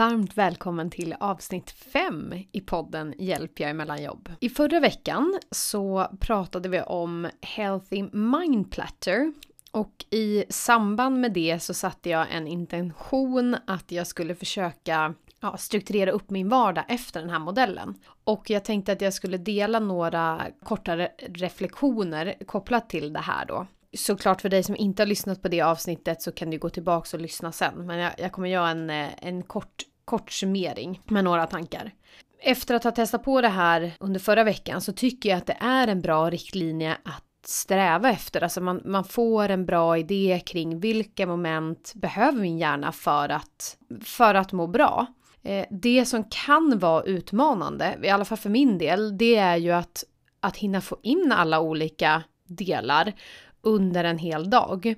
varmt välkommen till avsnitt 5 i podden Hjälp jag emellan mellan jobb. I förra veckan så pratade vi om Healthy Mind Platter och i samband med det så satte jag en intention att jag skulle försöka ja, strukturera upp min vardag efter den här modellen. Och jag tänkte att jag skulle dela några kortare reflektioner kopplat till det här då såklart för dig som inte har lyssnat på det avsnittet så kan du gå tillbaka och lyssna sen. Men jag, jag kommer göra en, eh, en kort, kort summering med några tankar. Efter att ha testat på det här under förra veckan så tycker jag att det är en bra riktlinje att sträva efter. Alltså man, man får en bra idé kring vilka moment behöver min hjärna för att, för att må bra. Eh, det som kan vara utmanande, i alla fall för min del, det är ju att, att hinna få in alla olika delar under en hel dag.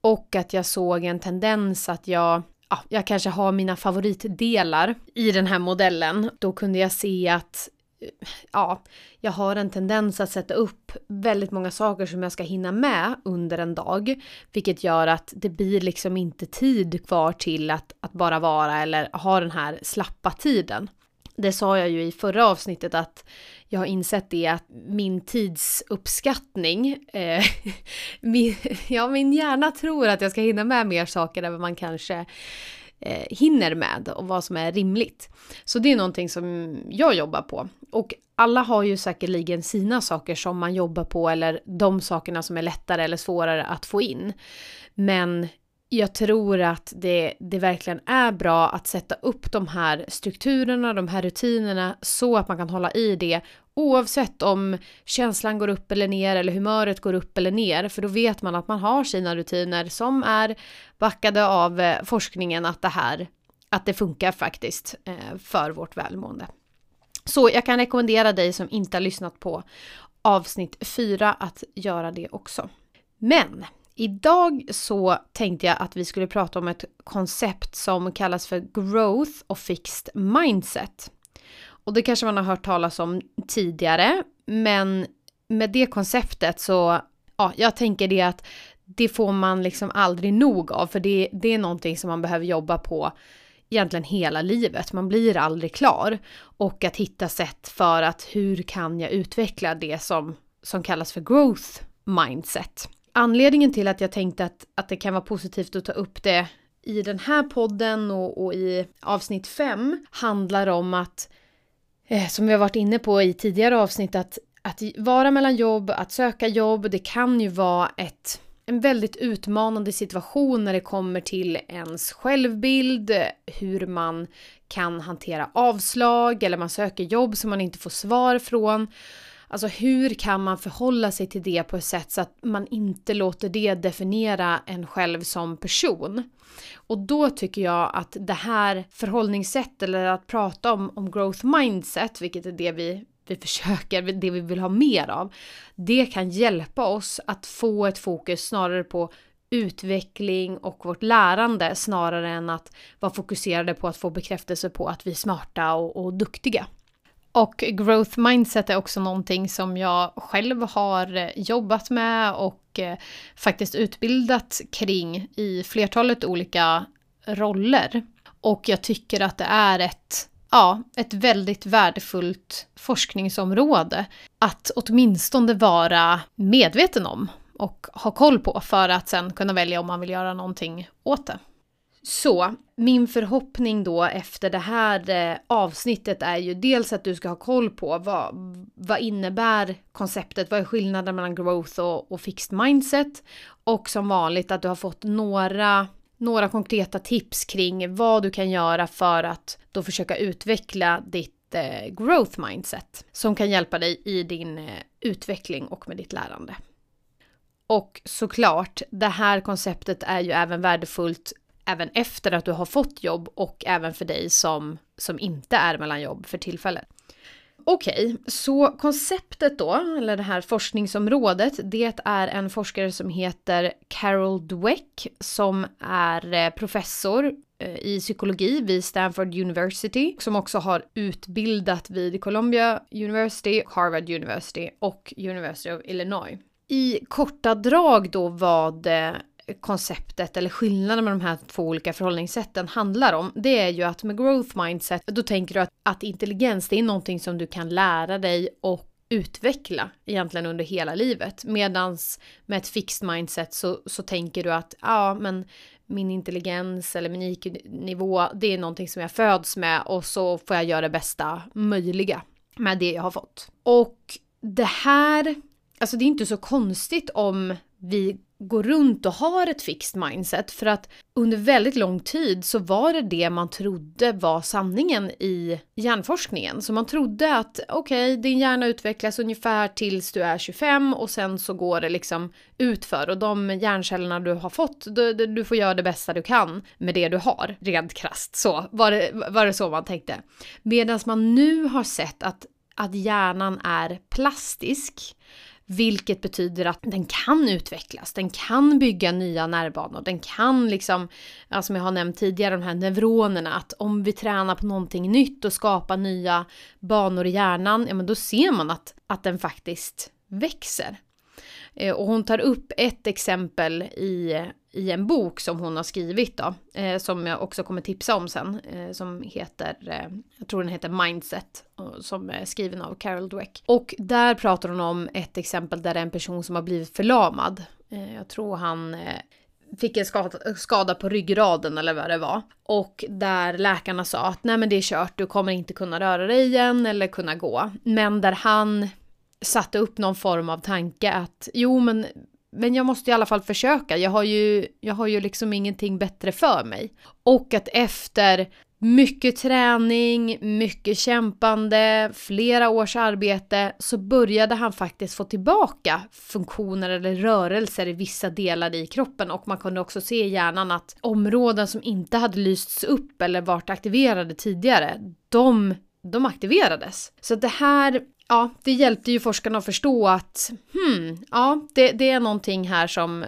Och att jag såg en tendens att jag, ja, jag kanske har mina favoritdelar i den här modellen. Då kunde jag se att eh, ja, jag har en tendens att sätta upp väldigt många saker som jag ska hinna med under en dag. Vilket gör att det blir liksom inte tid kvar till att, att bara vara eller ha den här slappa tiden. Det sa jag ju i förra avsnittet att jag har insett det att min tidsuppskattning, eh, min, ja min hjärna tror att jag ska hinna med mer saker än vad man kanske eh, hinner med och vad som är rimligt. Så det är någonting som jag jobbar på. Och alla har ju säkerligen sina saker som man jobbar på eller de sakerna som är lättare eller svårare att få in. Men jag tror att det, det verkligen är bra att sätta upp de här strukturerna, de här rutinerna så att man kan hålla i det oavsett om känslan går upp eller ner eller humöret går upp eller ner för då vet man att man har sina rutiner som är backade av eh, forskningen att det här att det funkar faktiskt eh, för vårt välmående. Så jag kan rekommendera dig som inte har lyssnat på avsnitt 4 att göra det också. Men Idag så tänkte jag att vi skulle prata om ett koncept som kallas för growth och fixed mindset. Och det kanske man har hört talas om tidigare, men med det konceptet så, ja, jag tänker det att det får man liksom aldrig nog av, för det, det är någonting som man behöver jobba på egentligen hela livet. Man blir aldrig klar. Och att hitta sätt för att hur kan jag utveckla det som, som kallas för growth mindset anledningen till att jag tänkte att, att det kan vara positivt att ta upp det i den här podden och, och i avsnitt 5 handlar om att, eh, som vi har varit inne på i tidigare avsnitt, att, att vara mellan jobb, att söka jobb, det kan ju vara ett, en väldigt utmanande situation när det kommer till ens självbild, hur man kan hantera avslag eller man söker jobb som man inte får svar från. Alltså hur kan man förhålla sig till det på ett sätt så att man inte låter det definiera en själv som person? Och då tycker jag att det här förhållningssätt eller att prata om, om growth mindset, vilket är det vi, vi försöker, det vi vill ha mer av, det kan hjälpa oss att få ett fokus snarare på utveckling och vårt lärande snarare än att vara fokuserade på att få bekräftelse på att vi är smarta och, och duktiga. Och growth mindset är också någonting som jag själv har eh, jobbat med och eh, faktiskt utbildat kring i flertalet olika roller. Och jag tycker att det är ett, ja, ett väldigt värdefullt forskningsområde att åtminstone vara medveten om och ha koll på för att sen kunna välja om man vill göra någonting åt det. Så min förhoppning då efter det här eh, avsnittet är ju dels att du ska ha koll på vad, vad innebär konceptet, vad är skillnaden mellan growth och, och fixed mindset och som vanligt att du har fått några några konkreta tips kring vad du kan göra för att då försöka utveckla ditt eh, growth mindset som kan hjälpa dig i din eh, utveckling och med ditt lärande. Och såklart, det här konceptet är ju även värdefullt även efter att du har fått jobb och även för dig som, som inte är mellan jobb för tillfället. Okej, okay, så konceptet då, eller det här forskningsområdet, det är en forskare som heter Carol Dweck som är eh, professor eh, i psykologi vid Stanford University som också har utbildat vid Columbia University, Harvard University och University of Illinois. I korta drag då vad eh, konceptet eller skillnaden med de här två olika förhållningssätten handlar om, det är ju att med growth mindset, då tänker du att, att intelligens, det är någonting som du kan lära dig och utveckla egentligen under hela livet. Medans med ett fixed mindset så, så tänker du att ja, men min intelligens eller min IQ-nivå, det är någonting som jag föds med och så får jag göra det bästa möjliga med det jag har fått. Och det här, alltså det är inte så konstigt om vi går runt och har ett fixed mindset för att under väldigt lång tid så var det det man trodde var sanningen i hjärnforskningen. Så man trodde att okej, okay, din hjärna utvecklas ungefär tills du är 25 och sen så går det liksom utför och de hjärncellerna du har fått, du, du får göra det bästa du kan med det du har, rent krasst så var det, var det så man tänkte. Medan man nu har sett att att hjärnan är plastisk vilket betyder att den kan utvecklas, den kan bygga nya nervbanor, den kan liksom, ja, som jag har nämnt tidigare, de här neuronerna, att om vi tränar på någonting nytt och skapar nya banor i hjärnan, ja men då ser man att, att den faktiskt växer. Eh, och hon tar upp ett exempel i, i en bok som hon har skrivit då, eh, som jag också kommer tipsa om sen, eh, som heter, eh, jag tror den heter Mindset, som är skriven av Carol Dweck. Och där pratar hon om ett exempel där det är en person som har blivit förlamad. Eh, jag tror han eh, fick en skada, skada på ryggraden eller vad det var. Och där läkarna sa att nej men det är kört, du kommer inte kunna röra dig igen eller kunna gå. Men där han satte upp någon form av tanke att jo men, men jag måste i alla fall försöka, jag har ju, jag har ju liksom ingenting bättre för mig. Och att efter mycket träning, mycket kämpande, flera års arbete så började han faktiskt få tillbaka funktioner eller rörelser i vissa delar i kroppen och man kunde också se i hjärnan att områden som inte hade lysts upp eller varit aktiverade tidigare, de de aktiverades. Så det här ja, det hjälpte ju forskarna att förstå att hmm, ja, det, det är någonting här som,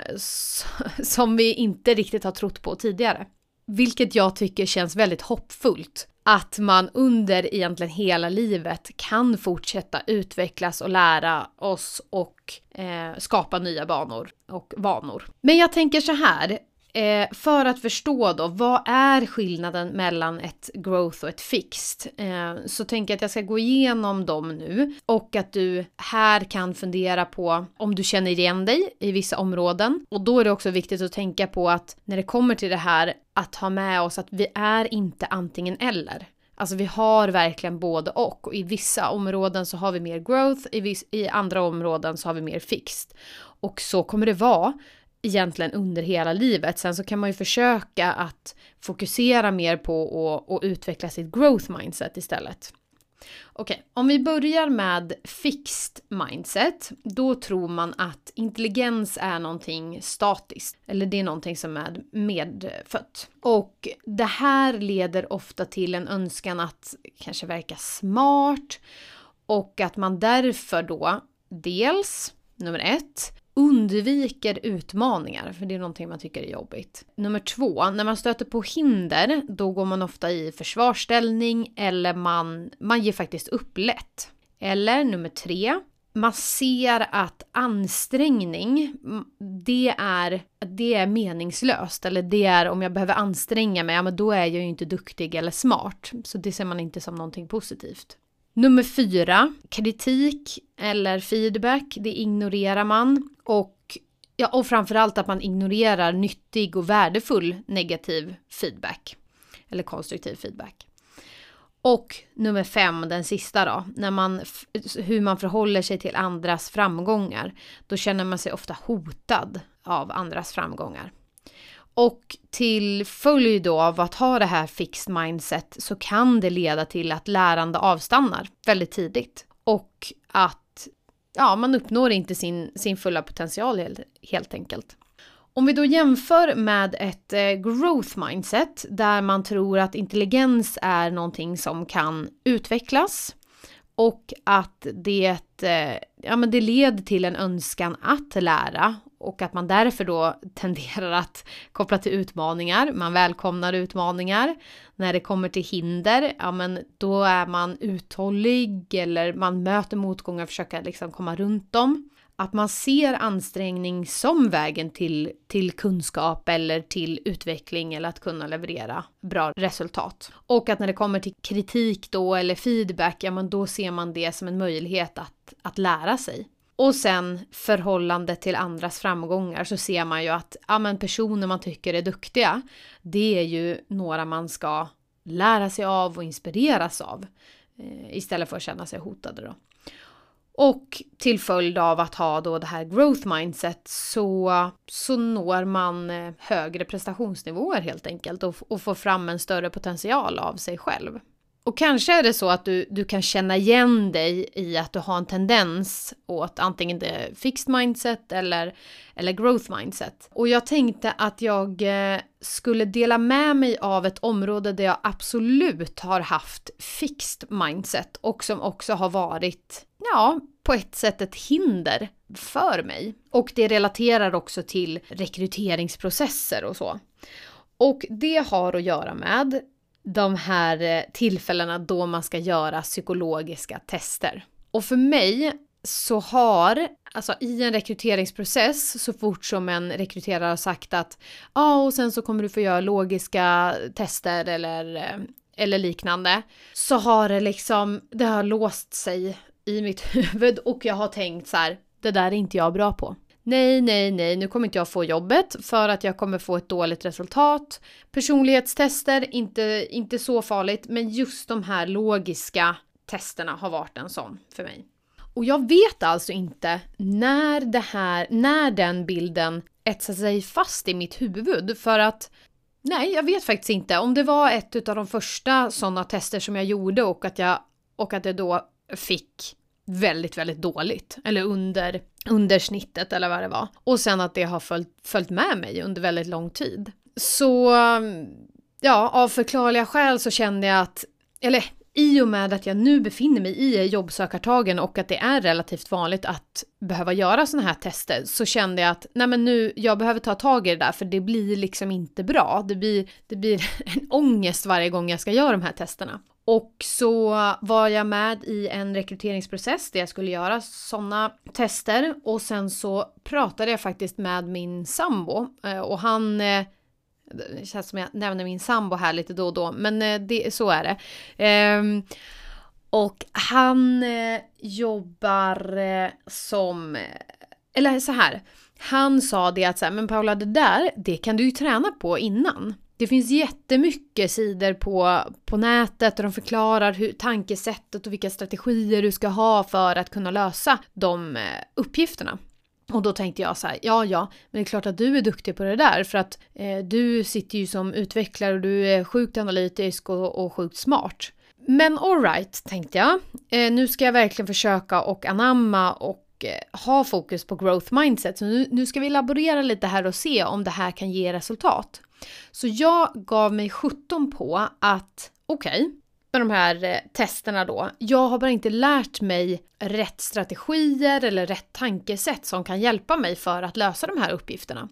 som vi inte riktigt har trott på tidigare. Vilket jag tycker känns väldigt hoppfullt. Att man under egentligen hela livet kan fortsätta utvecklas och lära oss och eh, skapa nya banor och vanor. Men jag tänker så här, Eh, för att förstå då, vad är skillnaden mellan ett growth och ett fixed? Eh, så tänker jag att jag ska gå igenom dem nu och att du här kan fundera på om du känner igen dig i vissa områden. Och då är det också viktigt att tänka på att när det kommer till det här att ha med oss att vi är inte antingen eller. Alltså vi har verkligen både och. och I vissa områden så har vi mer growth, i, viss, i andra områden så har vi mer fixed. Och så kommer det vara egentligen under hela livet. Sen så kan man ju försöka att fokusera mer på att utveckla sitt growth mindset istället. Okej, okay, om vi börjar med fixed mindset, då tror man att intelligens är någonting statiskt, eller det är någonting som är medfött. Och det här leder ofta till en önskan att kanske verka smart och att man därför då dels, nummer ett, undviker utmaningar, för det är någonting man tycker är jobbigt. Nummer två, när man stöter på hinder, då går man ofta i försvarsställning eller man, man ger faktiskt upp lätt. Eller nummer tre, man ser att ansträngning, det är, det är meningslöst. Eller det är om jag behöver anstränga mig, ja men då är jag ju inte duktig eller smart. Så det ser man inte som någonting positivt. Nummer fyra, kritik eller feedback, det ignorerar man. Och, ja, och framförallt att man ignorerar nyttig och värdefull negativ feedback. Eller konstruktiv feedback. Och nummer fem, den sista då, när man, hur man förhåller sig till andras framgångar. Då känner man sig ofta hotad av andras framgångar. Och till följd då av att ha det här fixed mindset så kan det leda till att lärande avstannar väldigt tidigt. Och att ja, man uppnår inte sin, sin fulla potential helt, helt enkelt. Om vi då jämför med ett eh, growth mindset där man tror att intelligens är någonting som kan utvecklas och att det, eh, ja, men det leder till en önskan att lära och att man därför då tenderar att koppla till utmaningar. Man välkomnar utmaningar. När det kommer till hinder, ja men då är man uthållig eller man möter motgångar och försöker liksom komma runt dem. att man ser ansträngning som vägen till, till kunskap eller till utveckling eller att kunna leverera bra resultat. Och att när det kommer till kritik då eller feedback, ja men då ser man det som en möjlighet att, att lära sig. Och sen förhållande till andras framgångar så ser man ju att ja, men personer man tycker är duktiga, det är ju några man ska lära sig av och inspireras av. Eh, istället för att känna sig hotade då. Och till följd av att ha då det här growth mindset så, så når man eh, högre prestationsnivåer helt enkelt och, och får fram en större potential av sig själv. Och kanske är det så att du, du kan känna igen dig i att du har en tendens åt antingen det fixed mindset eller, eller growth mindset. Och jag tänkte att jag eh, skulle dela med mig av ett område där jag absolut har haft fixed mindset och som också har varit, ja, på ett sätt ett hinder för mig. Och det relaterar också till rekryteringsprocesser och så. Och det har att göra med de här eh, tillfällena då man ska göra psykologiska tester. Och för mig så har, alltså i en rekryteringsprocess, så fort som en rekryterare har sagt att ja, och sen så kommer du få göra logiska tester eller, eh, eller liknande, så har det liksom, det har låst sig i mitt huvud och jag har tänkt så här, det där är inte jag bra på nej, nej, nej, nu kommer inte jag få jobbet för att jag kommer få ett dåligt resultat. Personlighetstester, inte, inte så farligt, men just de här logiska testerna har varit en sån för mig. Och jag vet alltså inte när det här, när den bilden etsar sig fast i mitt huvud för att Nej, jag vet faktiskt inte. Om det var ett av de första sådana tester som jag gjorde och att jag, och att jag då fick väldigt, väldigt dåligt. Eller under, under snittet eller vad det var. Och sen att det har följt, följt med mig under väldigt lång tid. Så ja, av förklarliga skäl så kände jag att, eller i och med att jag nu befinner mig i jobbsökartagen och att det är relativt vanligt att behöva göra sådana här tester så kände jag att nej men nu, jag behöver ta tag i det där för det blir liksom inte bra. Det blir, det blir en ångest varje gång jag ska göra de här testerna. Och så var jag med i en rekryteringsprocess där jag skulle göra sådana tester och sen så pratade jag faktiskt med min sambo eh, och han eh, det känns som jag nämner min sambo här lite då och då, men eh, det, så är det. Ehm, och han jobbar som, eller så här, han sa det att så här, men Paula det där, det kan du ju träna på innan. Det finns jättemycket sidor på, på nätet där de förklarar hur tankesättet och vilka strategier du ska ha för att kunna lösa de eh, uppgifterna. Och då tänkte jag så här, ja ja, men det är klart att du är duktig på det där för att eh, du sitter ju som utvecklare och du är sjukt analytisk och, och sjukt smart. Men alright, tänkte jag. Eh, nu ska jag verkligen försöka och anamma och och eh, ha fokus på growth mindset. Så nu, nu ska vi laborera lite här och se om det här kan ge resultat. Så jag gav mig 17 på att, okej, okay, med de här eh, testerna då, jag har bara inte lärt mig rätt strategier eller rätt tankesätt som kan hjälpa mig för att lösa de här uppgifterna.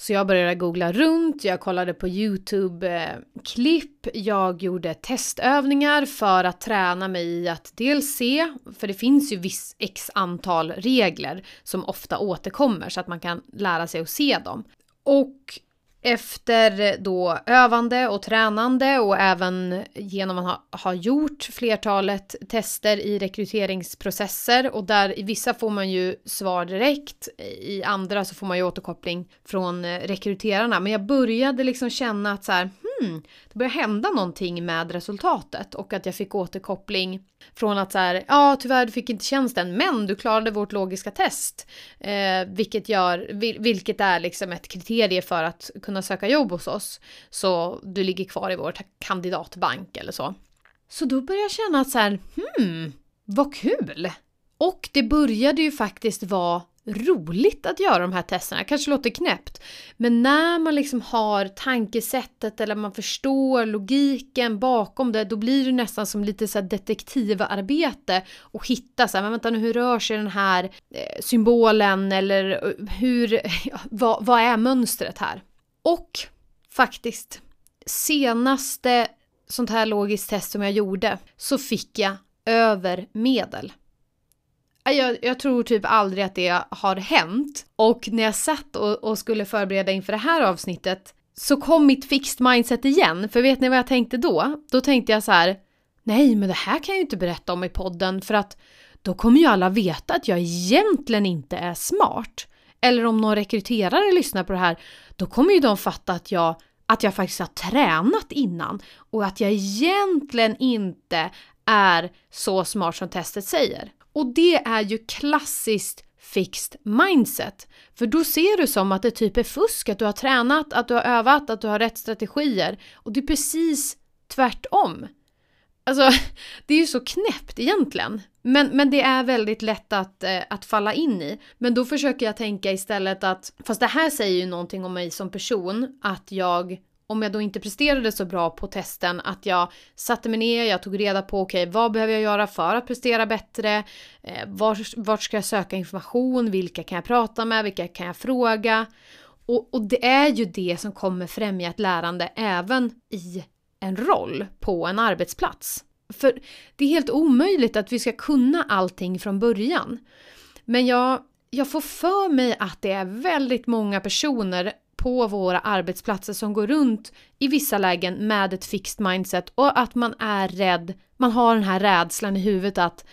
Så jag började googla runt, jag kollade på YouTube-klipp, jag gjorde testövningar för att träna mig i att dels se, för det finns ju viss x antal regler som ofta återkommer så att man kan lära sig att se dem. Och efter då övande och tränande och även genom att ha, ha gjort flertalet tester i rekryteringsprocesser och där i vissa får man ju svar direkt, i andra så får man ju återkoppling från eh, rekryterarna. Men jag började liksom känna att så här, hmm, hmm, det börjar hända någonting med resultatet och att jag fick återkoppling från att så här, ja tyvärr du fick inte tjänsten men du klarade vårt logiska test. Eh, vilket, gör, vilket är liksom ett kriterie för att kunna söka jobb hos oss. Så du ligger kvar i vår kandidatbank eller så. Så då började jag känna att så här, hmm, vad kul! Och det började ju faktiskt vara roligt att göra de här testerna. Kanske låter knäppt. Men när man liksom har tankesättet eller man förstår logiken bakom det, då blir det nästan som lite så detektivarbete och hitta så här, men vänta nu, hur rör sig den här eh, symbolen eller eh, hur, ja, vad, vad är mönstret här? Och faktiskt, senaste sånt här logiskt test som jag gjorde så fick jag över medel. Jag, jag, tror typ aldrig att det har hänt. Och när jag satt och, och, skulle förbereda inför det här avsnittet så kom mitt fixed mindset igen. För vet ni vad jag tänkte då? Då tänkte jag så här, nej men det här kan jag ju inte berätta om i podden för att då kommer ju alla veta att jag egentligen inte är smart. Eller om någon rekryterare lyssnar på det här, då kommer ju de fatta att jag, att jag faktiskt har tränat innan och att jag egentligen inte är så smart som testet säger. Och det är ju klassiskt fixed mindset. För då ser du som att det typ är fusk, att du har tränat, att du har övat, att du har rätt strategier. Och det är precis tvärtom. Alltså, det är ju så knäppt egentligen. Men, men det är väldigt lätt att, eh, att falla in i. Men då försöker jag tänka istället att, fast det här säger ju någonting om mig som person, att jag om jag då inte presterade så bra på testen, att jag satte mig ner, jag tog reda på okej, okay, vad behöver jag göra för att prestera bättre? Eh, vart, vart ska jag söka information? Vilka kan jag prata med? Vilka kan jag fråga? Och, och det är ju det som kommer främja ett lärande även i en roll på en arbetsplats. För det är helt omöjligt att vi ska kunna allting från början. Men jag, jag får för mig att det är väldigt många personer på våra arbetsplatser som går runt i vissa lägen med ett fixed mindset och att man är rädd, man har den här rädslan i huvudet att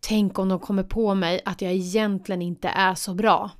tänk om de kommer på mig att jag egentligen inte är så bra.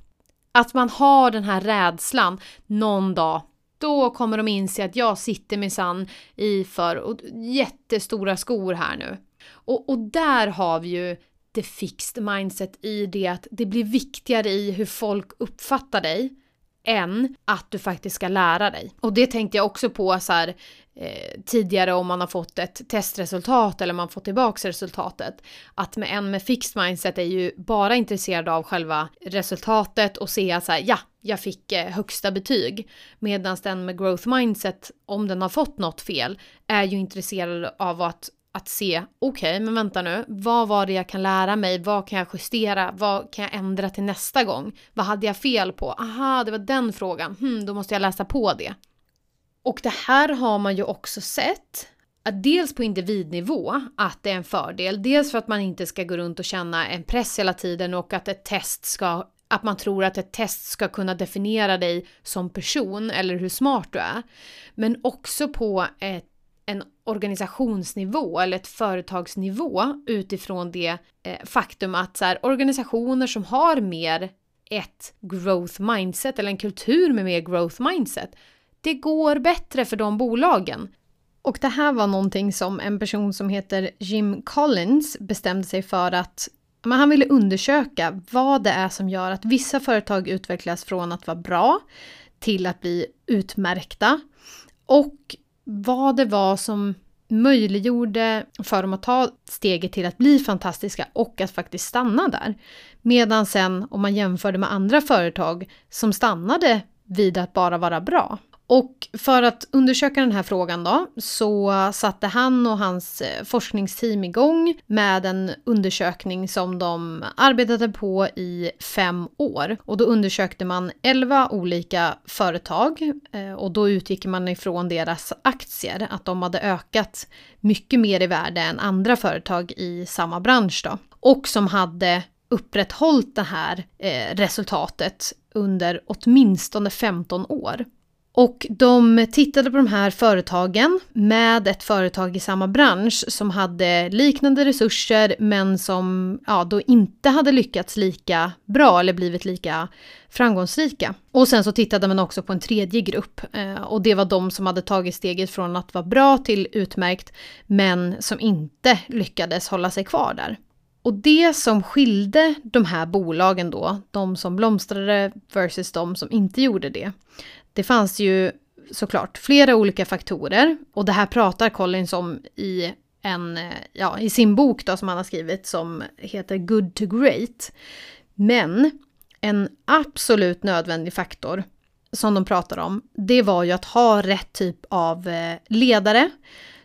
Att man har den här rädslan någon dag då kommer de inse att jag sitter minsann i för jättestora skor här nu. Och, och där har vi ju det fixed mindset i det att det blir viktigare i hur folk uppfattar dig än att du faktiskt ska lära dig. Och det tänkte jag också på så här, eh, tidigare om man har fått ett testresultat eller man får tillbaks resultatet. Att med en med fixed mindset är ju bara intresserad av själva resultatet och se så här, ja, jag fick eh, högsta betyg. Medan den med growth mindset, om den har fått något fel, är ju intresserad av att att se, okej, okay, men vänta nu, vad var det jag kan lära mig? Vad kan jag justera? Vad kan jag ändra till nästa gång? Vad hade jag fel på? Aha, det var den frågan. Hmm, då måste jag läsa på det. Och det här har man ju också sett att dels på individnivå att det är en fördel, dels för att man inte ska gå runt och känna en press hela tiden och att ett test ska att man tror att ett test ska kunna definiera dig som person eller hur smart du är. Men också på ett en organisationsnivå eller ett företagsnivå utifrån det eh, faktum att så här, organisationer som har mer ett growth mindset eller en kultur med mer growth mindset, det går bättre för de bolagen. Och det här var någonting som en person som heter Jim Collins bestämde sig för att men han ville undersöka vad det är som gör att vissa företag utvecklas från att vara bra till att bli utmärkta och vad det var som möjliggjorde för dem att ta steget till att bli fantastiska och att faktiskt stanna där. Medan sen om man jämförde med andra företag som stannade vid att bara vara bra och för att undersöka den här frågan då så satte han och hans eh, forskningsteam igång med en undersökning som de arbetade på i fem år. Och då undersökte man elva olika företag eh, och då utgick man ifrån deras aktier, att de hade ökat mycket mer i värde än andra företag i samma bransch då. Och som hade upprätthållit det här eh, resultatet under åtminstone 15 år. Och de tittade på de här företagen med ett företag i samma bransch som hade liknande resurser men som ja, då inte hade lyckats lika bra eller blivit lika framgångsrika. Och sen så tittade man också på en tredje grupp eh, och det var de som hade tagit steget från att vara bra till utmärkt men som inte lyckades hålla sig kvar där. Och det som skilde de här bolagen då, de som blomstrade versus de som inte gjorde det, det fanns ju såklart flera olika faktorer och det här pratar Collins om i, en, eh, ja, i sin bok då, som han har skrivit som heter Good to Great. Men en absolut nödvändig faktor som de pratar om, det var ju att ha rätt typ av eh, ledare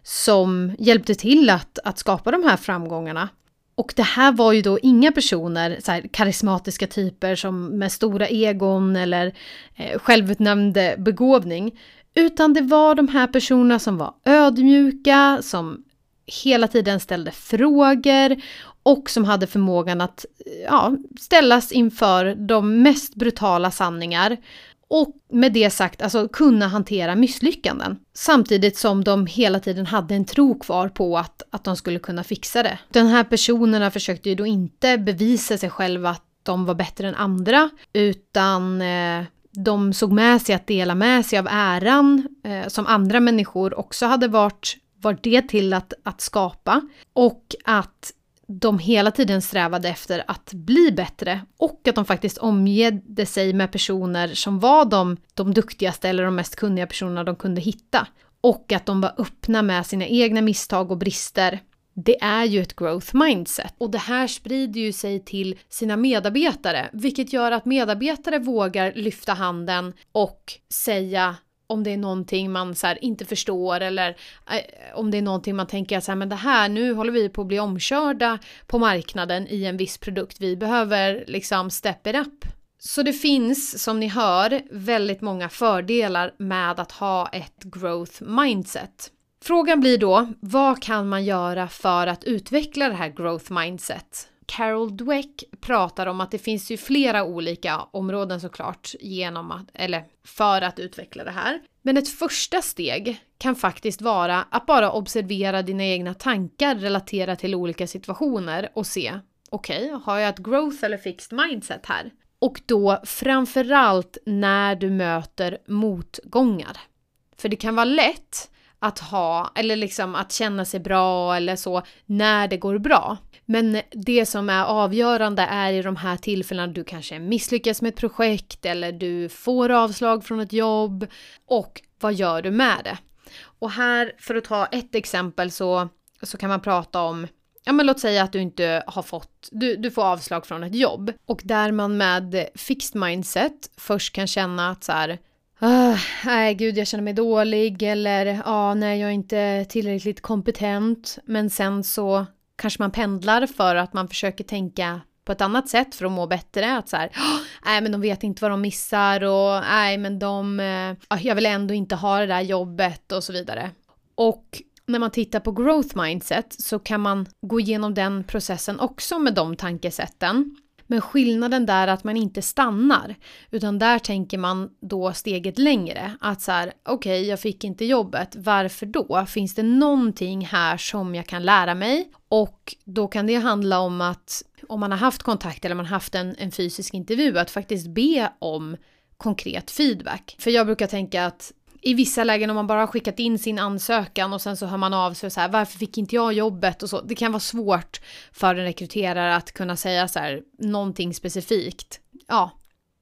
som hjälpte till att, att skapa de här framgångarna. Och det här var ju då inga personer, så här, karismatiska typer som med stora egon eller eh, självutnämnd begåvning. Utan det var de här personerna som var ödmjuka, som hela tiden ställde frågor och som hade förmågan att ja, ställas inför de mest brutala sanningar och med det sagt, alltså kunna hantera misslyckanden. Samtidigt som de hela tiden hade en tro kvar på att, att de skulle kunna fixa det. De här personerna försökte ju då inte bevisa sig själva att de var bättre än andra, utan eh, de såg med sig att dela med sig av äran eh, som andra människor också hade varit, varit det till att, att skapa. Och att de hela tiden strävade efter att bli bättre och att de faktiskt omgedde sig med personer som var de, de duktigaste eller de mest kunniga personerna de kunde hitta. Och att de var öppna med sina egna misstag och brister. Det är ju ett growth mindset. Och det här sprider ju sig till sina medarbetare, vilket gör att medarbetare vågar lyfta handen och säga om det är någonting man så inte förstår eller eh, om det är någonting man tänker så här, men det här, nu håller vi på att bli omkörda på marknaden i en viss produkt. Vi behöver liksom step it up. Så det finns, som ni hör, väldigt många fördelar med att ha ett growth mindset. Frågan blir då, vad kan man göra för att utveckla det här growth mindset? Carol Dweck pratar om att det finns ju flera olika områden såklart genom att, eller för att utveckla det här. Men ett första steg kan faktiskt vara att bara observera dina egna tankar relaterat till olika situationer och se, okej, okay, har jag ett growth eller fixed mindset här? Och då framförallt när du möter motgångar. För det kan vara lätt att ha, eller liksom att känna sig bra eller så, när det går bra. Men det som är avgörande är i de här tillfällena du kanske misslyckas med ett projekt eller du får avslag från ett jobb och vad gör du med det? Och här, för att ta ett exempel så, så kan man prata om Ja men låt säga att du inte har fått, du, du får avslag från ett jobb och där man med fixed mindset först kan känna att så här, Uh, nej gud jag känner mig dålig eller ja ah, nej jag är inte tillräckligt kompetent men sen så kanske man pendlar för att man försöker tänka på ett annat sätt för att må bättre. Att så här, nej men de vet inte vad de missar och nej men de, eh, ah, jag vill ändå inte ha det där jobbet och så vidare. Och när man tittar på growth mindset så kan man gå igenom den processen också med de tankesätten. Men skillnaden där är att man inte stannar, utan där tänker man då steget längre. Att så här, okej, okay, jag fick inte jobbet, varför då? Finns det någonting här som jag kan lära mig? Och då kan det handla om att om man har haft kontakt eller man har haft en, en fysisk intervju, att faktiskt be om konkret feedback. För jag brukar tänka att i vissa lägen om man bara har skickat in sin ansökan och sen så hör man av sig så här, varför fick inte jag jobbet och så. Det kan vara svårt för en rekryterare att kunna säga så här, någonting specifikt. Ja,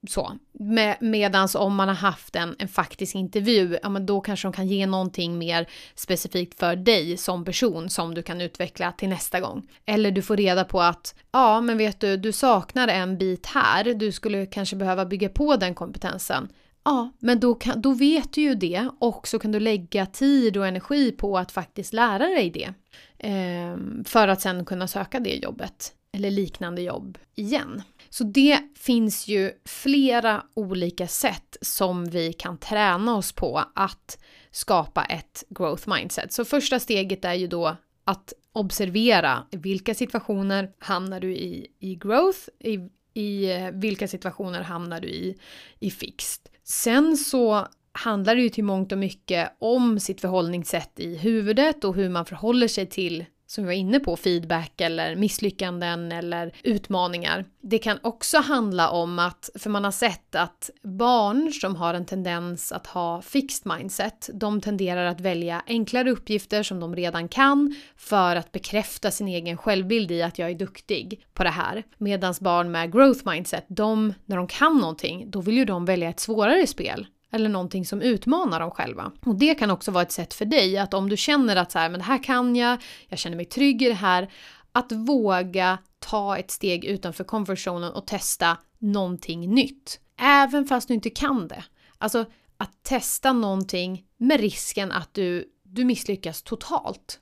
så. Med, medans om man har haft en, en faktisk intervju, ja men då kanske de kan ge någonting mer specifikt för dig som person som du kan utveckla till nästa gång. Eller du får reda på att, ja men vet du, du saknar en bit här, du skulle kanske behöva bygga på den kompetensen. Ja, men då, kan, då vet du ju det och så kan du lägga tid och energi på att faktiskt lära dig det. Eh, för att sen kunna söka det jobbet eller liknande jobb igen. Så det finns ju flera olika sätt som vi kan träna oss på att skapa ett growth mindset. Så första steget är ju då att observera vilka situationer hamnar du i, i growth, i, i eh, vilka situationer hamnar du i, i fixed. Sen så handlar det ju till mångt och mycket om sitt förhållningssätt i huvudet och hur man förhåller sig till som vi var inne på, feedback eller misslyckanden eller utmaningar. Det kan också handla om att, för man har sett att barn som har en tendens att ha fixed mindset, de tenderar att välja enklare uppgifter som de redan kan för att bekräfta sin egen självbild i att jag är duktig på det här. Medan barn med growth mindset, de, när de kan någonting, då vill ju de välja ett svårare spel eller någonting som utmanar dem själva. Och det kan också vara ett sätt för dig att om du känner att så här, men det här kan jag, jag känner mig trygg i det här, att våga ta ett steg utanför konversionen och testa någonting nytt. Även fast du inte kan det. Alltså att testa någonting med risken att du, du misslyckas totalt.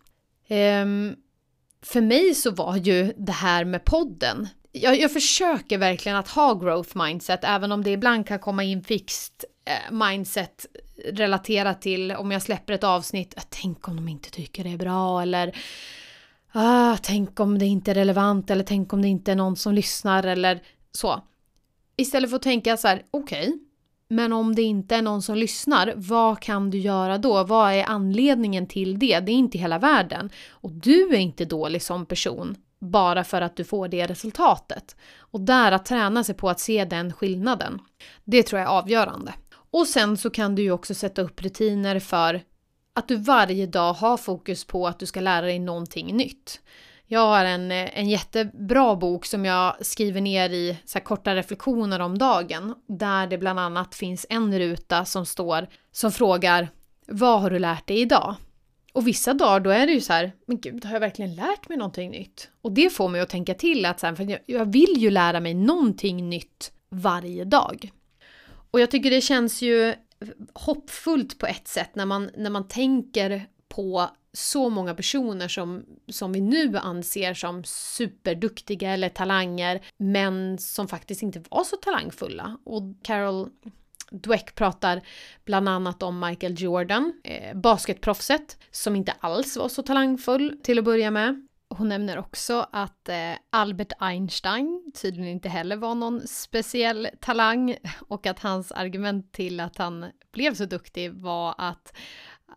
Um, för mig så var ju det här med podden jag, jag, försöker verkligen att ha growth mindset, även om det ibland kan komma in fixt Eh, mindset relaterat till om jag släpper ett avsnitt, ah, tänk om de inte tycker det är bra eller ah, tänk om det inte är relevant eller tänk om det inte är någon som lyssnar eller så. Istället för att tänka så här, okej, okay, men om det inte är någon som lyssnar, vad kan du göra då? Vad är anledningen till det? Det är inte hela världen. Och du är inte dålig som person bara för att du får det resultatet. Och där att träna sig på att se den skillnaden, det tror jag är avgörande. Och sen så kan du ju också sätta upp rutiner för att du varje dag har fokus på att du ska lära dig någonting nytt. Jag har en, en jättebra bok som jag skriver ner i så korta reflektioner om dagen. Där det bland annat finns en ruta som står som frågar Vad har du lärt dig idag? Och vissa dagar då är det ju så här, men gud, har jag verkligen lärt mig någonting nytt? Och det får mig att tänka till att så här, för jag, jag vill ju lära mig någonting nytt varje dag. Och jag tycker det känns ju hoppfullt på ett sätt när man, när man tänker på så många personer som, som vi nu anser som superduktiga eller talanger men som faktiskt inte var så talangfulla. Och Carol Dweck pratar bland annat om Michael Jordan, eh, basketproffset, som inte alls var så talangfull till att börja med. Hon nämner också att eh, Albert Einstein tydligen inte heller var någon speciell talang och att hans argument till att han blev så duktig var att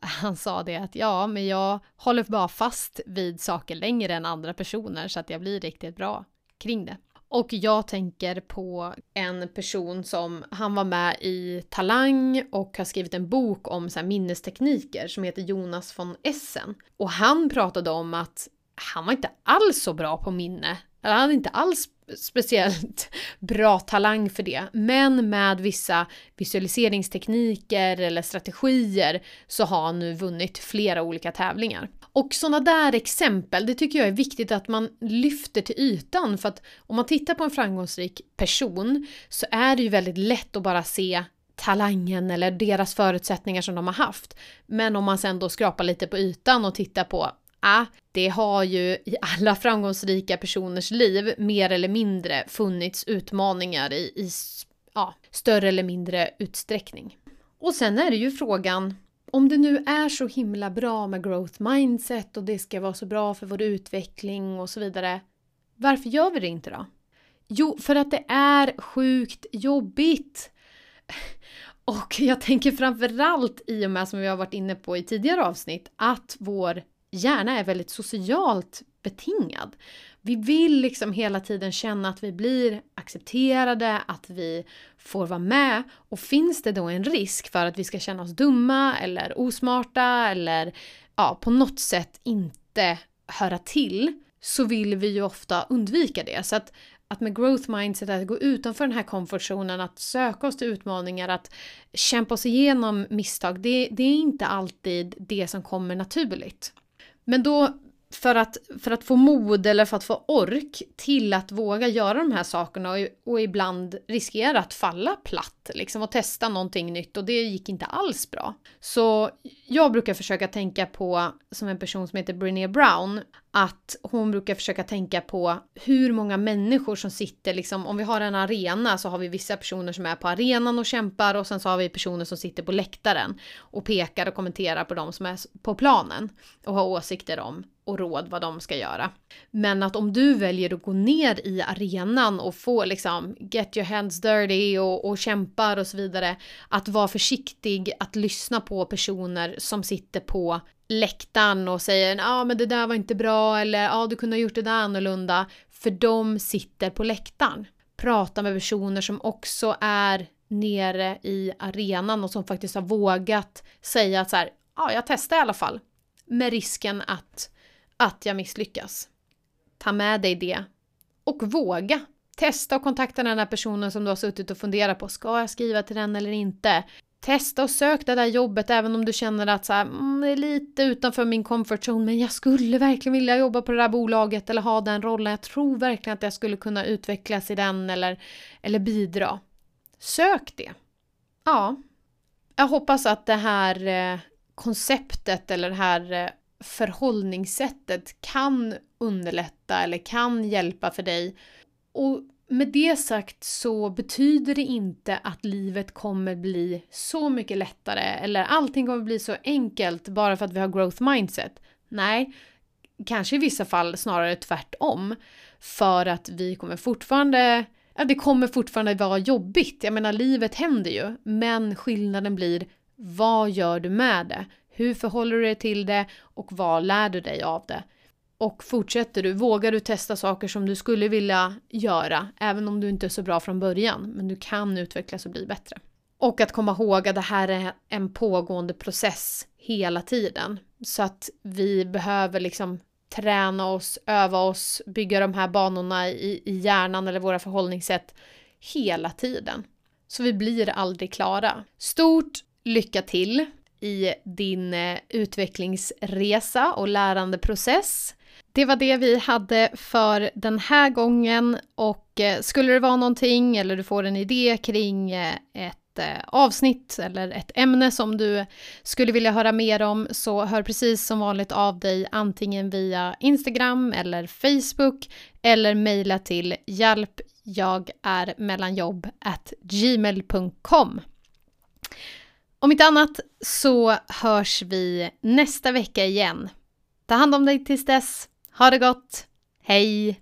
han sa det att ja, men jag håller bara fast vid saker längre än andra personer så att jag blir riktigt bra kring det. Och jag tänker på en person som, han var med i Talang och har skrivit en bok om så minnestekniker som heter Jonas von Essen. Och han pratade om att han var inte alls så bra på minne. Eller han hade inte alls speciellt bra talang för det. Men med vissa visualiseringstekniker eller strategier så har han nu vunnit flera olika tävlingar. Och sådana där exempel, det tycker jag är viktigt att man lyfter till ytan för att om man tittar på en framgångsrik person så är det ju väldigt lätt att bara se talangen eller deras förutsättningar som de har haft. Men om man sen då skrapar lite på ytan och tittar på det har ju i alla framgångsrika personers liv mer eller mindre funnits utmaningar i, i ja, större eller mindre utsträckning. Och sen är det ju frågan om det nu är så himla bra med growth mindset och det ska vara så bra för vår utveckling och så vidare. Varför gör vi det inte då? Jo, för att det är sjukt jobbigt. Och jag tänker framförallt i och med som vi har varit inne på i tidigare avsnitt att vår hjärna är väldigt socialt betingad. Vi vill liksom hela tiden känna att vi blir accepterade, att vi får vara med. Och finns det då en risk för att vi ska känna oss dumma eller osmarta eller ja, på något sätt inte höra till så vill vi ju ofta undvika det. Så att, att med growth mindset, att gå utanför den här komfortzonen, att söka oss till utmaningar, att kämpa oss igenom misstag, det, det är inte alltid det som kommer naturligt. Men då för att, för att få mod eller för att få ork till att våga göra de här sakerna och, och ibland riskera att falla platt liksom och testa någonting nytt och det gick inte alls bra. Så jag brukar försöka tänka på, som en person som heter Brené Brown, att hon brukar försöka tänka på hur många människor som sitter liksom, om vi har en arena så har vi vissa personer som är på arenan och kämpar och sen så har vi personer som sitter på läktaren och pekar och kommenterar på de som är på planen och har åsikter om och råd vad de ska göra. Men att om du väljer att gå ner i arenan och få liksom get your hands dirty och, och kämpar och så vidare. Att vara försiktig att lyssna på personer som sitter på läktaren och säger ja ah, men det där var inte bra eller ja ah, du kunde ha gjort det där annorlunda. För de sitter på läktaren. Prata med personer som också är nere i arenan och som faktiskt har vågat säga att så här, ja ah, jag testar i alla fall. Med risken att att jag misslyckas. Ta med dig det. Och våga. Testa och kontakta den här personen som du har suttit och funderat på. Ska jag skriva till den eller inte? Testa och sök det där jobbet även om du känner att så här, mm, det är lite utanför min comfort zone men jag skulle verkligen vilja jobba på det där bolaget eller ha den rollen. Jag tror verkligen att jag skulle kunna utvecklas i den eller, eller bidra. Sök det. Ja. Jag hoppas att det här eh, konceptet eller det här eh, förhållningssättet kan underlätta eller kan hjälpa för dig. Och med det sagt så betyder det inte att livet kommer bli så mycket lättare eller allting kommer bli så enkelt bara för att vi har growth mindset. Nej, kanske i vissa fall snarare tvärtom. För att vi kommer fortfarande, ja det kommer fortfarande vara jobbigt. Jag menar livet händer ju. Men skillnaden blir vad gör du med det? Hur förhåller du dig till det och vad lär du dig av det? Och fortsätter du, vågar du testa saker som du skulle vilja göra, även om du inte är så bra från början, men du kan utvecklas och bli bättre. Och att komma ihåg att det här är en pågående process hela tiden. Så att vi behöver liksom träna oss, öva oss, bygga de här banorna i, i hjärnan eller våra förhållningssätt hela tiden. Så vi blir aldrig klara. Stort lycka till i din eh, utvecklingsresa och lärandeprocess. Det var det vi hade för den här gången och eh, skulle det vara någonting eller du får en idé kring eh, ett avsnitt eller ett ämne som du skulle vilja höra mer om så hör precis som vanligt av dig antingen via Instagram eller Facebook eller mejla till hjälp jag är mellanjobb gmail.com. Om inte annat så hörs vi nästa vecka igen. Ta hand om dig tills dess. Ha det gott. Hej!